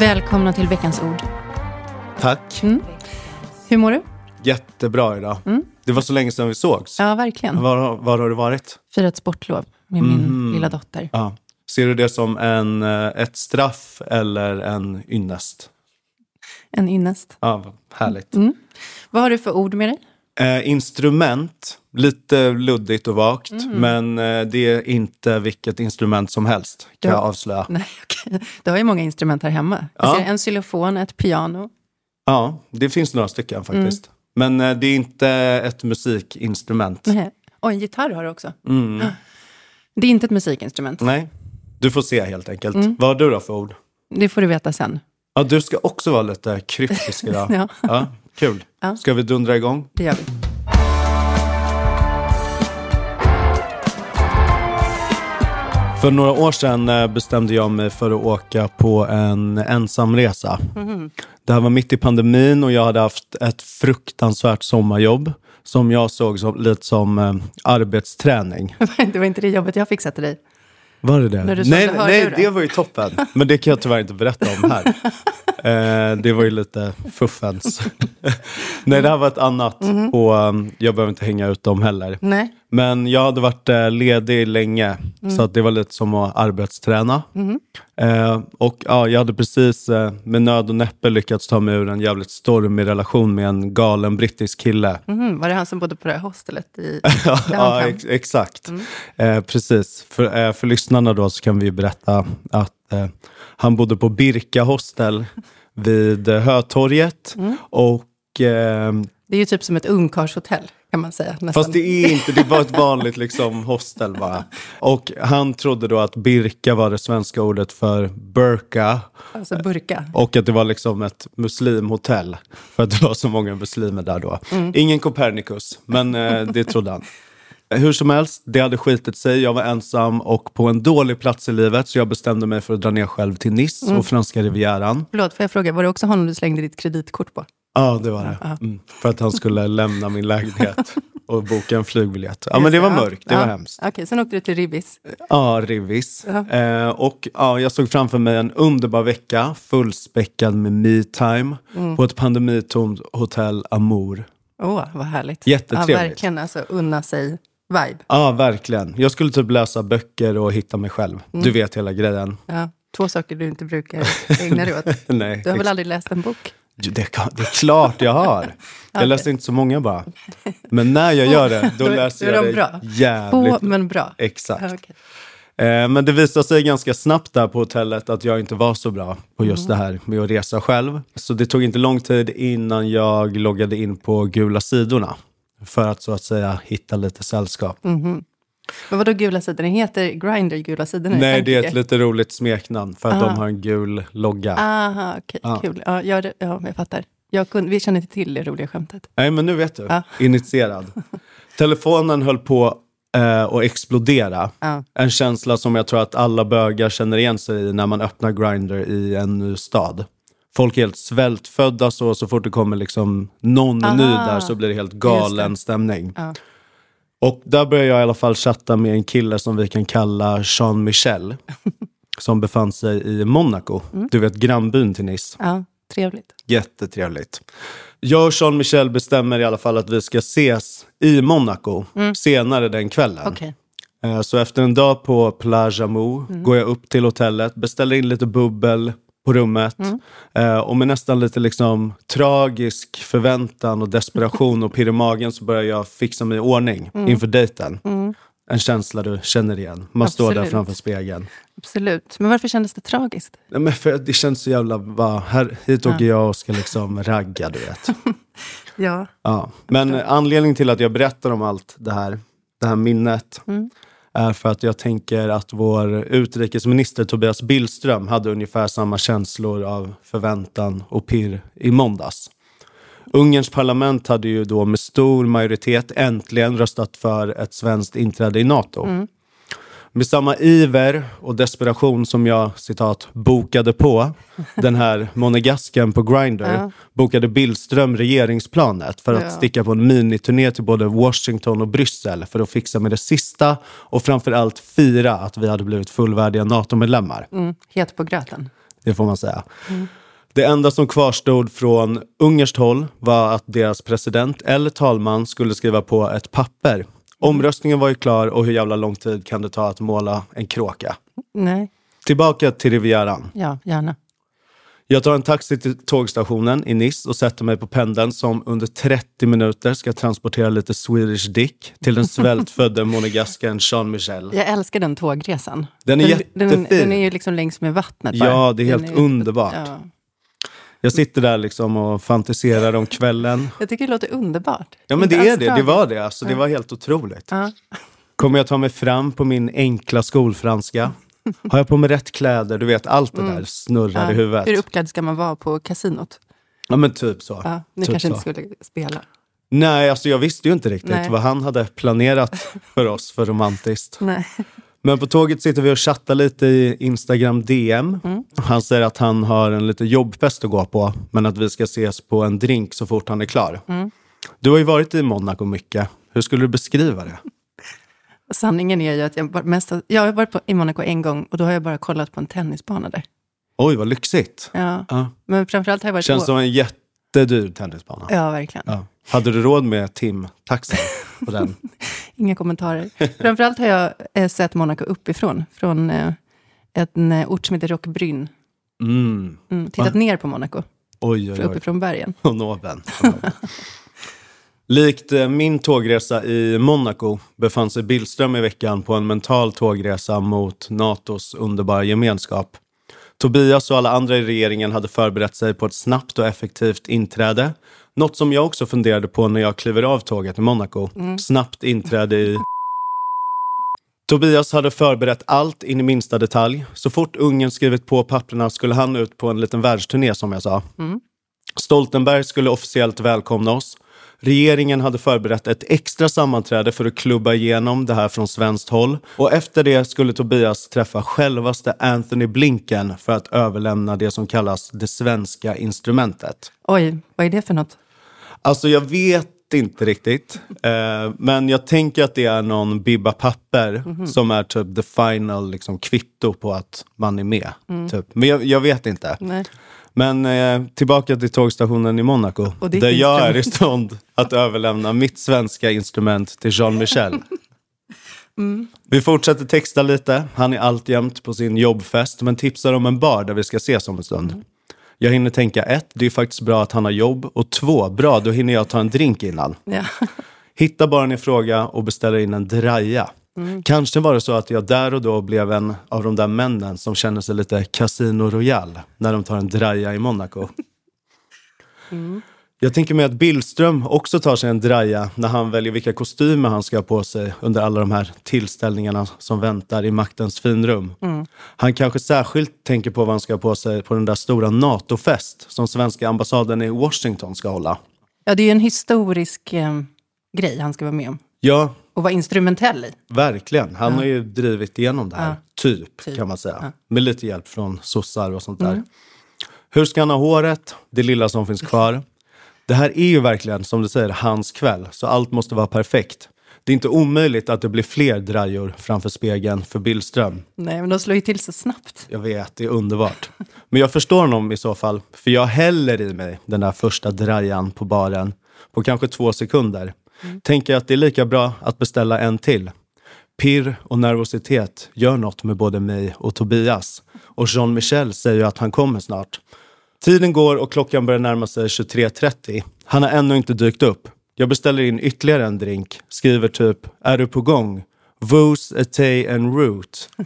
Välkomna till veckans ord. Tack. Mm. Hur mår du? Jättebra idag. Det var så länge sedan vi sågs. Ja, verkligen. Var, var har du varit? Firat sportlov med min lilla dotter. Ja. Ser du det som en, eh, ett straff eller en ynnest? En ynnest. Ja, härligt. Vad har du för ord med dig? Eh, instrument, lite luddigt och vagt. Men eh, det är inte vilket instrument som helst, kan Ja. jag avslöja. Nej, okej. Du har ju många instrument här hemma. Ja. ser en xylofon, ett piano. Ja, det finns några stycken faktiskt. Men eh, det är inte ett musikinstrument. Nej. Och en gitarr har du också. Mm. Det är inte ett musikinstrument. Nej, du får se helt enkelt. Vad har du då för ord? Det får du veta sen. Ja, du ska också vara lite kryptisk idag. Ja. kul. Ja. Ska vi dundra igång? Det gör vi. För några år sedan eh, bestämde jag mig för att åka på en ensamresa. Det här var mitt i pandemin och jag hade haft ett fruktansvärt sommarjobb som jag såg som, lite som eh, arbetsträning. Det var inte det jobbet jag fixade till dig. Var det det? Nej, nej det? var ju toppen. Men det kan jag tyvärr inte berätta om här. Eh, det var ju lite fuffens. nej, det här var ett annat. Mhm. Och um, jag behöver inte hänga ut dem heller. Nej. Men jag hade varit eh, ledig länge, Mm. så att det var lite som att arbetsträna. Mm-hmm. Eh, och ja, jag hade precis eh, med nöd och näppe lyckats ta mig ur en jävligt stormig relation med en galen brittisk kille. Mhm, Var det han som bodde på det här hostelet i ja, ex exakt. Mm. Eh, precis. För, eh, för lyssnarna då så kan vi berätta att eh, han bodde på Birka hostel vid Hötorget. Mm. Och Det är ju typ som ett ungkarlshotell kan man säga. Nästan. Fast det är inte, det var ett vanligt liksom hostel bara. Och han trodde då att birka var det svenska ordet för burka. Alltså burka. Och att det var liksom ett muslimhotell. För att det var så många muslimer där då. Ingen Copernicus, men eh, det trodde han. Hur som helst, det hade skitit sig. Jag var ensam och på en dålig plats i livet. Så jag bestämde mig för att dra ner själv till Nice och franska rivieran. Förlåt, får jag fråga, var det också honom du slängde ditt kreditkort på? Ja, det var det. Mm. För att han skulle lämna min lägenhet och boka en flygbiljett. Ja, men det var mörkt. Det var hemskt. Okej, sen åkte du till Ribbis. Ja, Rivis. Eh, och ja, jag såg framför mig en underbar vecka fullspäckad med me-time på ett pandemitomt hotell Amour. Åh, vad härligt. Jättetrevligt. Ja, verkligen, alltså unna sig vibe. Ja, verkligen. Jag skulle typ läsa böcker och hitta mig själv. Du vet hela grejen. Ja, två saker du inte brukar ägna dig åt. Nej, Du har väl aldrig läst en bok? Det, det är klart jag har. Jag läser inte så många bara. Men när jag gör det, då läser jag de det bra. jävligt. Få, men bra. Exakt. Eh, Men det visade sig ganska snabbt där på hotellet att jag inte var så bra på just det här med att resa själv. Så det tog inte lång tid innan jag loggade in på gula sidorna. För att så att säga hitta lite sällskap. Men vadå gula sidorna? Heter Grindr gula sidorna? Nej, det är ett lite roligt smeknamn för att de har en gul logga. Aha, okej, Ja. kul. Ja, ja, det- ja, jag fattar. Jag kunde, vi känner inte till det roliga skämtet. Nej, men nu vet du. Ja. Initierad. Telefonen höll på eh, att explodera. Ja. En känsla som jag tror att alla bögar känner igen sig i när man öppnar Grindr i en ny stad. Folk är helt svältfödda så, så fort det kommer liksom någon Aha. ny där så blir det helt galen Just stämning. Ja. Och där började jag i alla fall chatta med en kille som vi kan kalla Jean Michel. som befann sig i Monaco. Mm. Du vet grannbyn till Nice. Ja, trevligt. Jättetrevligt. Jag och Jean Michel bestämmer i alla fall att vi ska ses i Monaco senare den kvällen. Okej. Eh, Så efter en dag på Plage Amour går jag upp till hotellet, beställer in lite bubbel på rummet Eh, och med nästan lite liksom tragisk förväntan och desperation och pirr i magen så börjar jag fixa mig i ordning inför dejten. En känsla du känner igen. Man står där Absolut. framför spegeln. Absolut. Men varför kändes det tragiskt? Nej, men för det känns så jävla... Va, här, hit åker jag och ska liksom ragga, du vet. Ja. Ja. Men anledningen till att jag berättar om allt det här, det här minnet, är för att jag tänker att vår utrikesminister Tobias Billström hade ungefär samma känslor av förväntan och pirr i måndags. Ungerns parlament hade ju då med stor majoritet äntligen röstat för ett svenskt inträde i NATO. Mm. Med samma iver och desperation som jag citat bokade på den här monegasken på Grindr Ja. bokade Billström regeringsplanet för att Ja. sticka på en miniturné till både Washington och Bryssel för att fixa med det sista och framförallt fira att vi hade blivit fullvärdiga NATO-medlemmar. Mm. Het på gröten. Det får man säga. Det enda som kvarstod från ungerskt håll var att deras president eller talman skulle skriva på ett papper. Omröstningen var ju klar och hur jävla lång tid kan det ta att måla en kråka? Nej, Tillbaka till Rivieran. ja, gärna. Jag tar en taxi till tågstationen i Nice och sätter mig på pendeln som under 30 minuter ska transportera lite Swedish Dick till den svältfödde monegaskaren Jean Michel. Jag älskar den tågresan. Den är den, jättefin. den är ju liksom längs med vattnet bara. Ja, det är helt Den underbart. Ja. Jag sitter där liksom och fantiserar om kvällen. Jag tycker det låter underbart. Ja men Inte det är det, det var det. Alltså, det var helt otroligt. Ja. Kommer jag ta mig fram på min enkla skolfranska? Har jag på mig rätt kläder? Du vet, allt det där snurrar Ja. i huvudet. Hur uppklädd ska man vara på kasinot? Ja men typ så. Ja, ni typ kanske så. inte skulle spela. Nej, alltså jag visste ju inte riktigt Nej. vad han hade planerat för oss för romantiskt. Nej. Men på tåget sitter vi och chattar lite i Instagram DM. Mm. Han säger att han har en lite jobbfest att gå på, men att vi ska ses på en drink så fort han är klar. Mm. Du har ju varit i Monaco mycket. Hur skulle du beskriva det? Sanningen är ju att jag, mest, jag har varit på, i Monaco en gång och då har jag bara kollat på en tennisbana där. Oj, vad lyxigt. Ja. Ja. Men framförallt har jag varit... Känns å- som en jättedyr tennisbana. Ja, verkligen. Ja. Hade du råd med timtaxan på den? Inga kommentarer. Framförallt har jag eh, sett Monaco uppifrån, från eh, en eh, ort som heter Roquebrune. Mm. Mm, tittat ner på Monaco, Oj, oj, oj. uppifrån bergen. Och nåben. Likt min tågresa i Monaco befann sig Billström i veckan på en mental tågresa mot Natos underbara gemenskap. Tobias och alla andra i regeringen hade förberett sig på ett snabbt och effektivt inträde. Något som jag också funderade på när jag kliver av tåget i Monaco. Snabbt inträde i Tobias hade förberett allt in i minsta detalj. Så fort ungen skrivit på papperna skulle han ut på en liten världsturné som jag sa. Stoltenberg skulle officiellt välkomna oss. Regeringen hade förberett ett extra sammanträde för att klubba igenom det här från svenskt håll. Och efter det skulle Tobias träffa självaste Anthony Blinken för att överlämna det som kallas det svenska instrumentet. Oj, vad är det för något? Alltså jag vet inte riktigt. Eh, men jag tänker att det är någon bibba papper som är typ the final liksom, kvitto på att man är med. Typ. Men jag, jag vet inte. Nej. Men eh, tillbaka till tågstationen i Monaco. Där jag är i instrument. stånd att överlämna mitt svenska instrument till Jean Michel. Vi fortsätter texta lite. Han är alltjämt på sin jobbfest men tipsar om en bar där vi ska ses om en stund. Jag hinner tänka ett, det är faktiskt bra att han har jobb. Och två, bra, då hinner jag ta en drink innan. Ja. Hittar baren i fråga och beställer in en draja. Kanske var det så att jag där och då blev en av de där männen som känner sig lite Casino Royale när de tar en draja i Monaco. Jag tänker mig att Billström också tar sig en draja när han väljer vilka kostymer han ska ha på sig under alla de här tillställningarna som väntar i maktens finrum. Han kanske särskilt tänker på vad han ska ha på sig på den där stora NATO-fest som svenska ambassaden i Washington ska hålla. ja, det är ju en historisk eh, grej han ska vara med om. Ja, Och vara instrumentell i. Verkligen. Han har ju drivit igenom det här, Ja. typ, Typ. kan man säga. Med lite hjälp från sossar och sånt där. Hur ska han ha håret? Det lilla som finns kvar. Det här är ju verkligen, som du säger, hans kväll. Så allt måste vara perfekt. Det är inte omöjligt att det blir fler drajor framför spegeln för Billström. Nej, men de slår ju till så snabbt. Jag vet, det är underbart. Men jag förstår honom i så fall. För jag häller i mig den där första drajan på baren på kanske två sekunder. Tänker att det är lika bra att beställa en till. Pirr och nervositet gör något med både mig och Tobias. Och Jean-Michel säger ju att han kommer snart. Tiden går och klockan börjar närma sig 23.30. Han har ännu inte dykt upp. Jag beställer in ytterligare en drink. Skriver typ, är du på gång? Vos, Atay and Root.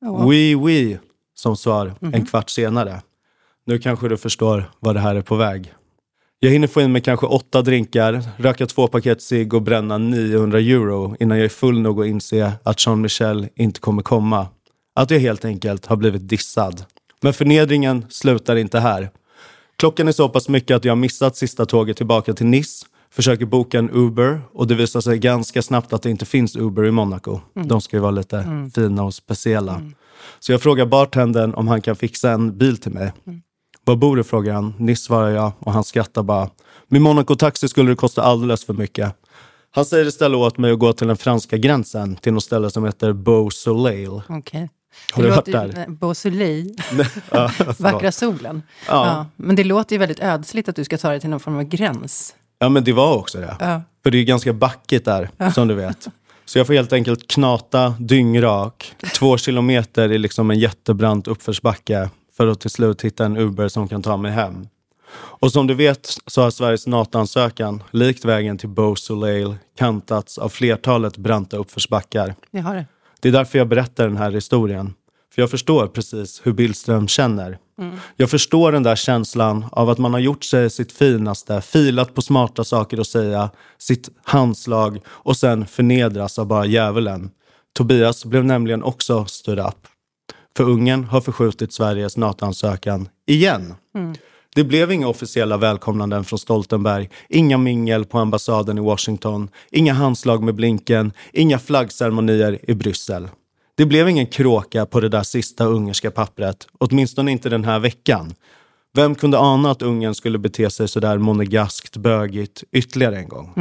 Oui, oui, som svar en kvart senare. Nu kanske du förstår vad det här är på väg. Jag hinner få in mig kanske åtta drinkar, röka två paket cigg och bränna 900 euro innan jag är full nog att inse att Jean-Michel inte kommer komma. Att jag helt enkelt har blivit dissad. Men förnedringen slutar inte här. Klockan är så pass mycket att jag har missat sista tåget tillbaka till Nice. Försöker boka en Uber och det visar sig ganska snabbt att det inte finns Uber i Monaco. De ska ju vara lite fina och speciella. Så jag frågar bartendern om han kan fixa en bil till mig. Var bor du? frågar han. Nice svarar jag och han skrattar bara. Med Monaco Taxi skulle det kosta alldeles för mycket. Han säger istället åt mig att gå till den franska gränsen till något ställe som heter Beau Soleil. Okej. Har det du varit ju- där? Beausoleil, Ja, vackra solen. Ja. Ja. Men det låter ju väldigt ödsligt att du ska ta dig till någon form av gräns. ja, men det var också det. Ja. För det är ganska backigt där, som du vet. Så jag får helt enkelt knata dyngrak, två kilometer i liksom en jättebrant uppförsbacke för att till slut hitta en Uber som kan ta mig hem. Och som du vet så har Sveriges NATO-ansökan, likt vägen till Beausoleil, kantats av flertalet branta uppförsbackar. Jag har det. Det är därför jag berättar den här historien. För jag förstår precis hur Billström känner. Jag förstår den där känslan av att man har gjort sig sitt finaste, filat på smarta saker att säga, sitt handslag och sen förnedras av bara djävulen. Tobias blev nämligen också stood up. För Ungern har förskjutit Sveriges NATO-ansökan igen. Det blev inga officiella välkomnanden från Stoltenberg, inga mingel på ambassaden i Washington, inga handslag med Blinken, inga flaggceremonier i Bryssel. Det blev ingen kråka på det där sista ungerska pappret, åtminstone inte den här veckan. Vem kunde ana att Ungern skulle bete sig så där monegaskt bögigt ytterligare en gång?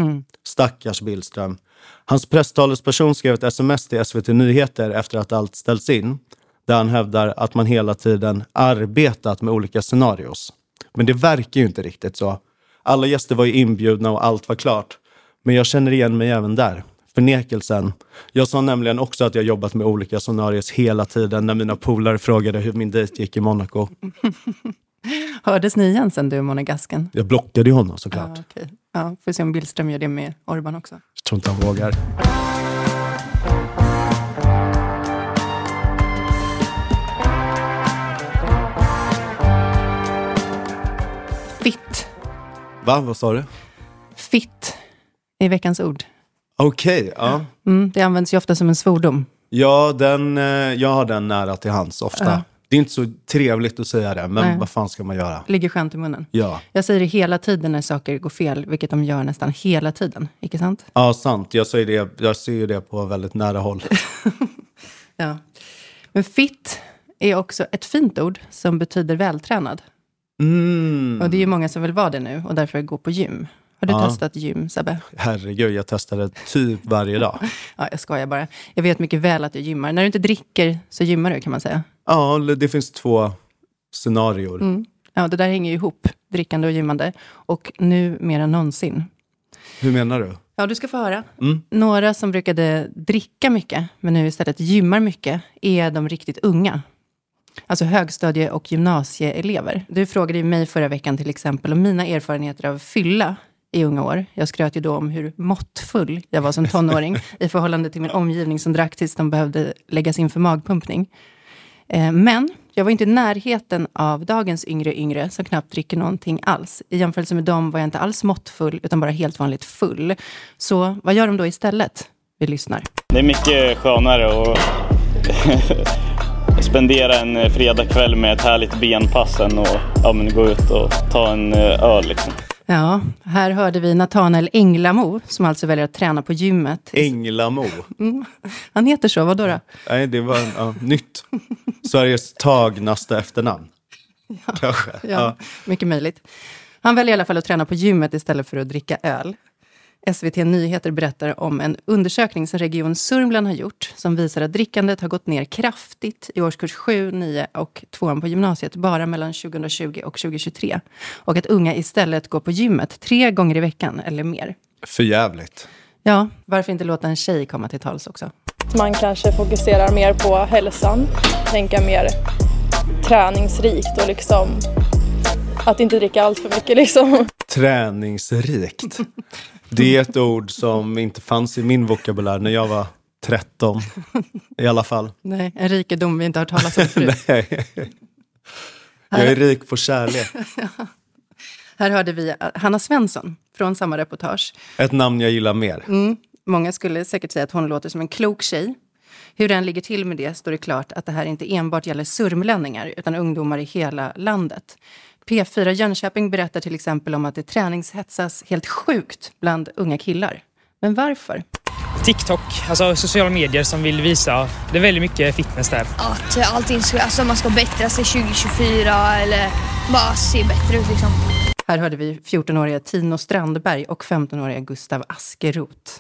Stackars Billström. Hans presstalesperson skrev ett sms till SVT Nyheter efter att allt ställts in, där han hävdar att man hela tiden arbetat med olika scenarios. Men det verkar ju inte riktigt så. Alla gäster var ju inbjudna och allt var klart. Men jag känner igen mig även där. Förnekelsen. Jag sa nämligen också att jag jobbat med olika scenarios hela tiden när mina polare frågade hur min dejt gick i Monaco. Hördes ni igen sen du, monegasken? Jag blockade ju honom såklart. Ja, okej. ja, får se om Billström gör det med Orban också. Jag tror inte han vågar. Fitt. Va? Vad sa du? Fitt är veckans ord. Okej, ja. Mm, det används ju ofta som en svordom. Ja, den, eh, jag har den nära till hands ofta. Ja. Det är inte så trevligt att säga det, men Nej. vad fan ska man göra? Ligger skönt i munnen. Ja. Jag säger det hela tiden när saker går fel, vilket de gör nästan hela tiden. Icke sant? Ja, sant. Jag, säger det, jag ser ju det på väldigt nära håll. Ja. Men fit är också ett fint ord som betyder vältränad. Mm. Och det är ju många som vill vara det nu och därför går på gym. Har du Ja. testat gym, Sebbe? Herregud, jag testade typ varje dag. Ja, jag skojar bara. Jag vet mycket väl att jag gymmar. När du inte dricker så gymmar du, kan man säga. Ja, det finns två scenarior. Mm. Ja, det där hänger ju ihop, drickande och gymmande. Och nu mer än någonsin. Hur menar du? Ja, du ska få höra. Mm. Några som brukade dricka mycket, men nu istället gymmar mycket, är de riktigt unga. Alltså högstadie och gymnasieelever. Du frågade ju mig förra veckan till exempel om mina erfarenheter av fylla i unga år. Jag skröt ju då om hur måttfull jag var som tonåring i förhållande till min omgivning som drack tills de behövde läggas in för magpumpning. Eh, Men jag var inte i närheten av dagens yngre yngre som knappt dricker någonting alls. I jämförelse med dem var jag inte alls måttfull utan bara helt vanligt full. Så vad gör de då istället? Vi lyssnar. Det är mycket skönare att spendera en fredagkväll med ett härligt benpass än att ja, men gå ut och ta en eh, öl. Liksom. Ja, här hörde vi Nathanael Englamo som alltså väljer att träna på gymmet. Änglamo. Han heter så, vadå då? Nej, det var ja, nytt. Sveriges tagnaste efternamn. Kanske. Ja, mycket möjligt. Han väljer i alla fall att träna på gymmet istället för att dricka öl. SVT Nyheter berättar om en undersökning som Region Sörmland har gjort som visar att drickandet har gått ner kraftigt i årskurs 7, 9 och 2 på gymnasiet bara mellan 2020 och 2023. Och att unga istället går på gymmet tre gånger i veckan eller mer. För jävligt. Ja, varför inte låta en tjej komma till tals också? Man kanske fokuserar mer på hälsan, tänka mer träningsrikt och liksom att inte dricka allt för mycket liksom. Träningsrikt. Det är ett ord som inte fanns i min vokabulär när jag var 13. I alla fall. Nej, en rikedom vi inte har talas om förut. Nej. Jag är rik på kärlek. Här hörde vi Hanna Svensson från samma reportage. Ett namn jag gillar mer. Många skulle säkert säga att hon låter som en klok tjej. Hur den ligger till med det står det klart att det här inte enbart gäller sörmlänningar utan ungdomar i hela landet. P4 Jönköping berättar till exempel om att det träningshetsas helt sjukt bland unga killar. Men varför? TikTok, alltså sociala medier som vill visa. Det är väldigt mycket fitness där. att allting ska, alltså man ska bättra sig 2024 eller bara se bättre ut liksom. Här hörde vi 14-åriga Tino Strandberg och 15-åriga Gustav Askeroth.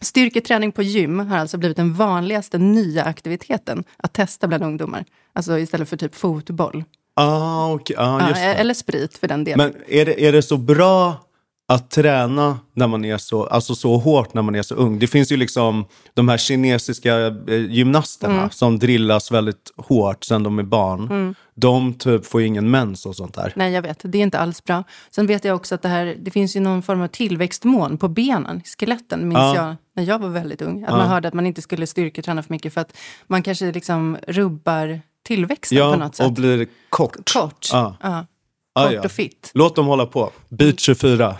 Styrketräning på gym har alltså blivit den vanligaste nya aktiviteten att testa bland ungdomar. Alltså istället för typ fotboll. Ah, okay. ah, just ja, eller sprit för den delen. Men är det, är det så bra att träna när man är så, alltså så hårt när man är så ung? Det finns ju liksom de här kinesiska eh, gymnasterna Mm. som drillas väldigt hårt sedan de är barn. De typ får ju ingen mens och sånt där. Nej, jag vet. Det är inte alls bra. Sen vet jag också att det, här, det finns ju någon form av tillväxtmån på benen, skeletten, minns Ja. jag när jag var väldigt ung. Att Ja. man hörde att man inte skulle styrketräna för mycket för att man kanske liksom rubbar tillväxten på Ja, något sätt. och blir kort. Kort. Ja. Ja. Ah, Kort ja. och fitt. Låt dem hålla på. Beat 24.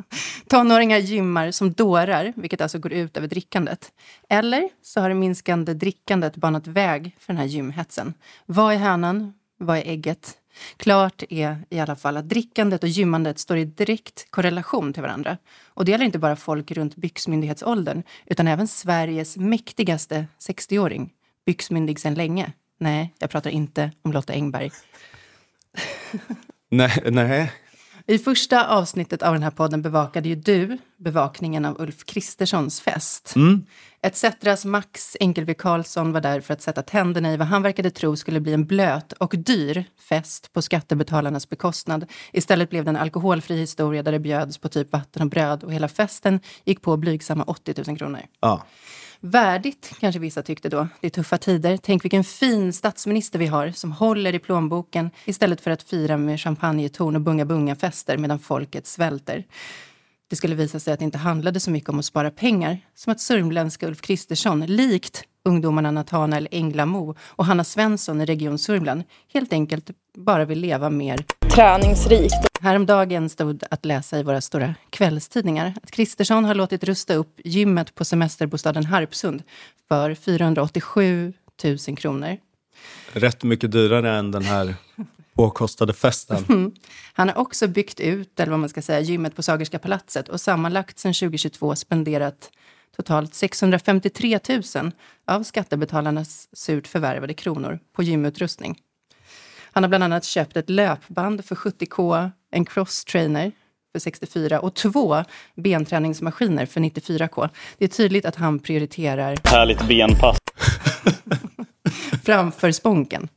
Tonåringar gymmar som dårar, vilket alltså går ut över drickandet. Eller så har det minskande drickandet banat väg för den här gymhetsen. Vad är hönan? Vad är ägget? Klart är i alla fall att drickandet och gymmandet står i direkt korrelation till varandra. Och det gäller inte bara folk runt byxmyndighetsåldern, utan även Sveriges mäktigaste 60-åring. Byxmyndig sedan länge. Nej, jag pratar inte om Lotta Engberg. nej, nej. I första avsnittet av den här podden bevakade ju du bevakningen av Ulf Kristerssons fest. ETCetras Max Enkelby Karlsson var där för att sätta tänderna i vad han verkade tro skulle bli en blöt och dyr fest på skattebetalarnas bekostnad. Istället blev det en alkoholfri historia där det bjöds på typ vatten och bröd och hela festen gick på blygsamma 80 000 kronor. Ja. Värdigt, kanske vissa tyckte då. Det är tuffa tider. Tänk vilken fin statsminister vi har som håller i plånboken istället för att fira med champagnetorn och bunga-bunga-fester medan folket svälter. Det skulle visa sig att det inte handlade så mycket om att spara pengar som att sörmländska Ulf Kristersson, likt ungdomarna Nathanael Englamo och Hanna Svensson i Region Sörmland, helt enkelt bara vill leva mer Träningsrikt. Häromdagen stod att läsa i våra stora kvällstidningar att Kristersson har låtit rusta upp gymmet på semesterbostaden Harpsund för 487 000 kronor. Rätt mycket dyrare än den här påkostade festen. Han har också byggt ut, eller vad man ska säga, gymmet på Sagerska palatset och sammanlagt sedan 2022 spenderat totalt 653 000 av skattebetalarnas surt förvärvade kronor på gymutrustning. Han har bland annat köpt ett löpband för 70k, en crosstrainer för 64 och två benträningsmaskiner för 94k. Det är tydligt att han prioriterar Härligt benpass. framför sponken.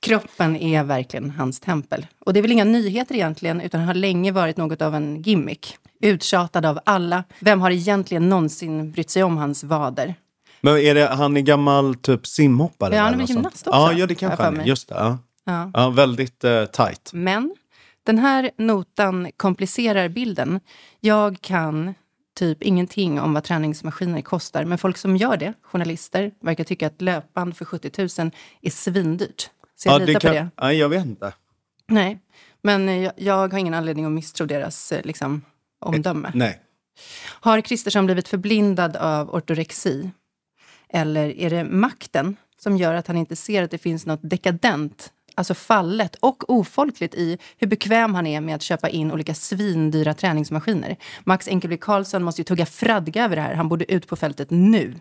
Kroppen är verkligen hans tempel. Och det är väl inga nyheter egentligen, utan har länge varit något av en gimmick. Uttjatad av alla. Vem har egentligen någonsin brytt sig om hans vader? Men är det, han är gammal typ simhoppare? Ja, han är eller väl gymnast också, Ja, ja det kanske han är. Just det. Ja. Ja. Ja, väldigt uh, tajt. Men den här notan komplicerar bilden. Jag kan typ ingenting om vad träningsmaskiner kostar, men folk som gör det, journalister, verkar tycka att löpband för 70 000 är svindyrt. Så jag ja, litar kan, på det. Nej, jag vet inte. Nej, men eh, jag, jag har ingen anledning att misstro deras eh, liksom, omdöme. Nej. Har Kristersson blivit förblindad av ortorexi? Eller är det makten som gör att han inte ser att det finns något dekadent, alltså fallet och ofolkligt i hur bekväm han är med att köpa in olika svindyra träningsmaskiner? Max Enkelby Karlsson måste ju tugga fradga över det här. Han borde ut på fältet nu.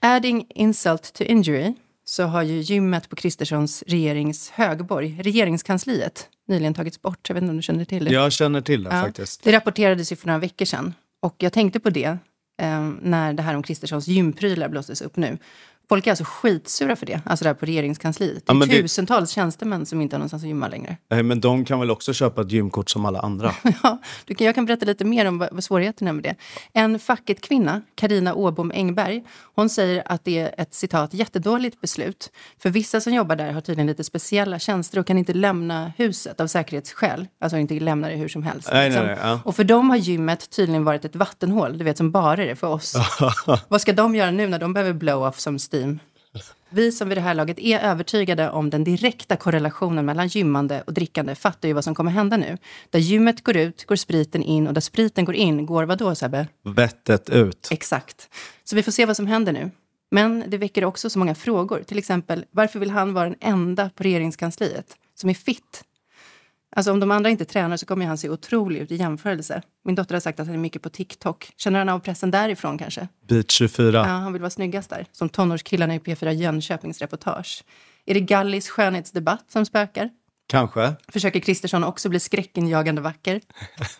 Adding insult to injury så har ju gymmet på Kristerssons regerings högborg, regeringskansliet, nyligen tagits bort. Jag vet inte om du känner till det? Jag känner till det Ja, faktiskt. Det rapporterades ju för några veckor sedan. Och jag tänkte på det eh, när det här om Kristerssons gymprylar blåstes upp nu. Folk är alltså skitsura för det, alltså där på regeringskansliet. Det Ja, är det- tusentals tjänstemän som inte har någonstans att gymma längre. Nej, men de kan väl också köpa ett gymkort som alla andra. Ja, du kan, jag kan berätta lite mer om vad, vad svårigheterna är med det. En facket-kvinna, Karina Åbom Engberg, hon säger att det är ett citat jättedåligt beslut. För vissa som jobbar där har tydligen lite speciella tjänster och kan inte lämna huset av säkerhetsskäl. Alltså inte lämna det hur som helst. Nej, liksom. nej, nej, ja. Och för dem har gymmet tydligen varit ett vattenhål, du vet som bara är det för oss. Vad ska de göra nu när de behöver blow-off som Steam? Vi som vid det här laget är övertygade om den direkta korrelationen mellan gymmande och drickande fattar ju vad som kommer hända nu. Där gymmet går ut går spriten in och där spriten går in går vad då Sebbe? Vettet ut. Exakt. Så vi får se vad som händer nu. Men det väcker också så många frågor. Till exempel, varför vill han vara den enda på regeringskansliet som är fit? Alltså om de andra inte tränar så kommer han se otrolig ut i jämförelse. Min dotter har sagt att han är mycket på TikTok. Känner han av pressen därifrån kanske? Beat 24. Ja, han vill vara snyggast där. Som tonårskillarna i P4 Jönköpings reportage. Är det Gallis skönhetsdebatt som spökar? Kanske. Försöker Kristersson också bli skräckinjagande vacker?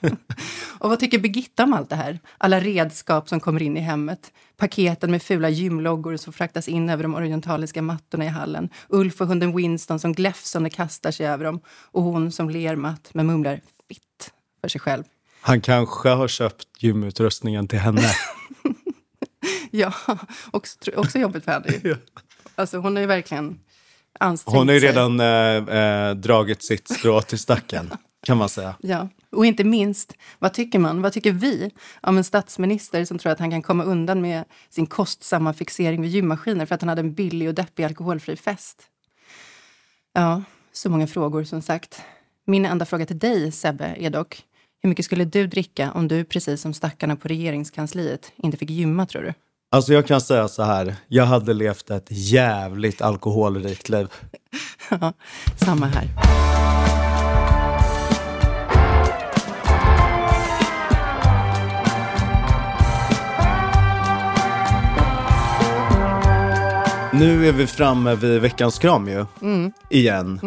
och vad tycker Birgitta om allt det här? Alla redskap som kommer in i hemmet. Paketen med fula gymloggor som fraktas in över de orientaliska mattorna i hallen. Ulf och hunden Winston som gläfsande kastar sig över dem. Och hon som ler matt men mumlar fitt för sig själv. Han kanske har köpt gymutrustningen till henne. Ja, också, också jobbigt för henne. Alltså hon har ju verkligen ansträngt Hon har ju redan eh, eh, dragit sitt strå till stacken, kan man säga. Ja, och inte minst, vad tycker man, vad tycker vi om en statsminister som tror att han kan komma undan med sin kostsamma fixering vid gymmaskiner för att han hade en billig och deppig alkoholfri fest? Ja, så många frågor som sagt. Min enda fråga till dig, Sebbe, är dock hur mycket skulle du dricka om du, precis som stackarna på regeringskansliet, inte fick gymma, tror du? Alltså jag kan säga så här, jag hade levt ett jävligt alkoholrikt liv. Ja, samma här. Nu är vi framme vid veckans kram ju, igen.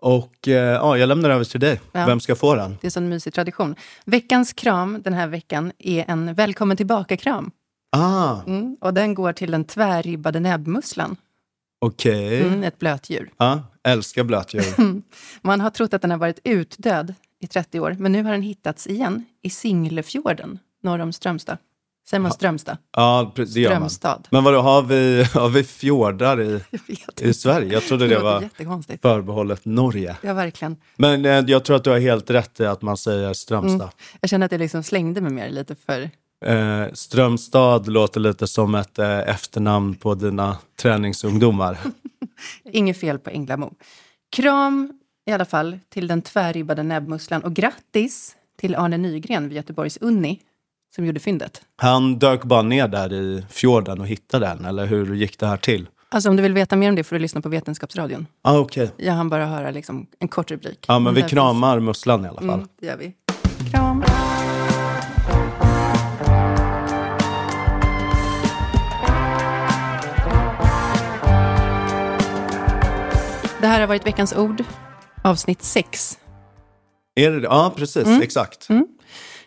Och eh, ja, jag lämnar över till dig. Ja. Vem ska få den? Det är en sån mysig tradition. Veckans kram den här veckan är en välkommen tillbaka-kram. Ah, Mm, och den går till den tvärribbade näbbmusslan. okej. Mm, ett blötdjur. Ja, älskar blötdjur. Man har trott att den har varit utdöd i 30 år, men nu har den hittats igen i Singlefjorden norr om Strömstad. Säger man Strömstad? Ja, det gör man. Men vadå, har vi, har vi fjordar i, i Sverige? Jag trodde det låter var förbehållet Norge. Ja, verkligen. Men eh, jag tror att du har helt rätt i att man säger Strömstad. Jag känner att jag liksom slängde mig mer lite för... Eh, Strömstad låter lite som ett eh, efternamn på dina träningsungdomar. Inget fel på Änglamo. Kram i alla fall till den tvärribbade näbbmusslan och grattis till Arne Nygren vid Göteborgs Uni som gjorde fyndet. Han dök bara ner där i fjorden och hittade den, eller hur gick det här till? Alltså om du vill veta mer om det får du lyssna på Vetenskapsradion. Ah, okej. Jag hann bara höra liksom en kort rubrik. Ja, men vi kramar musslan i alla fall. Mm, det gör vi. Här har varit veckans ord, avsnitt 6. Är det? Ja, precis. Mm. Exakt.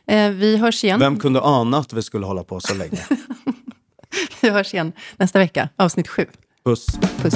Eh, vi hörs igen. Vem kunde ana att vi skulle hålla på så länge? Vi hörs igen nästa vecka, avsnitt 7. Puss. Puss.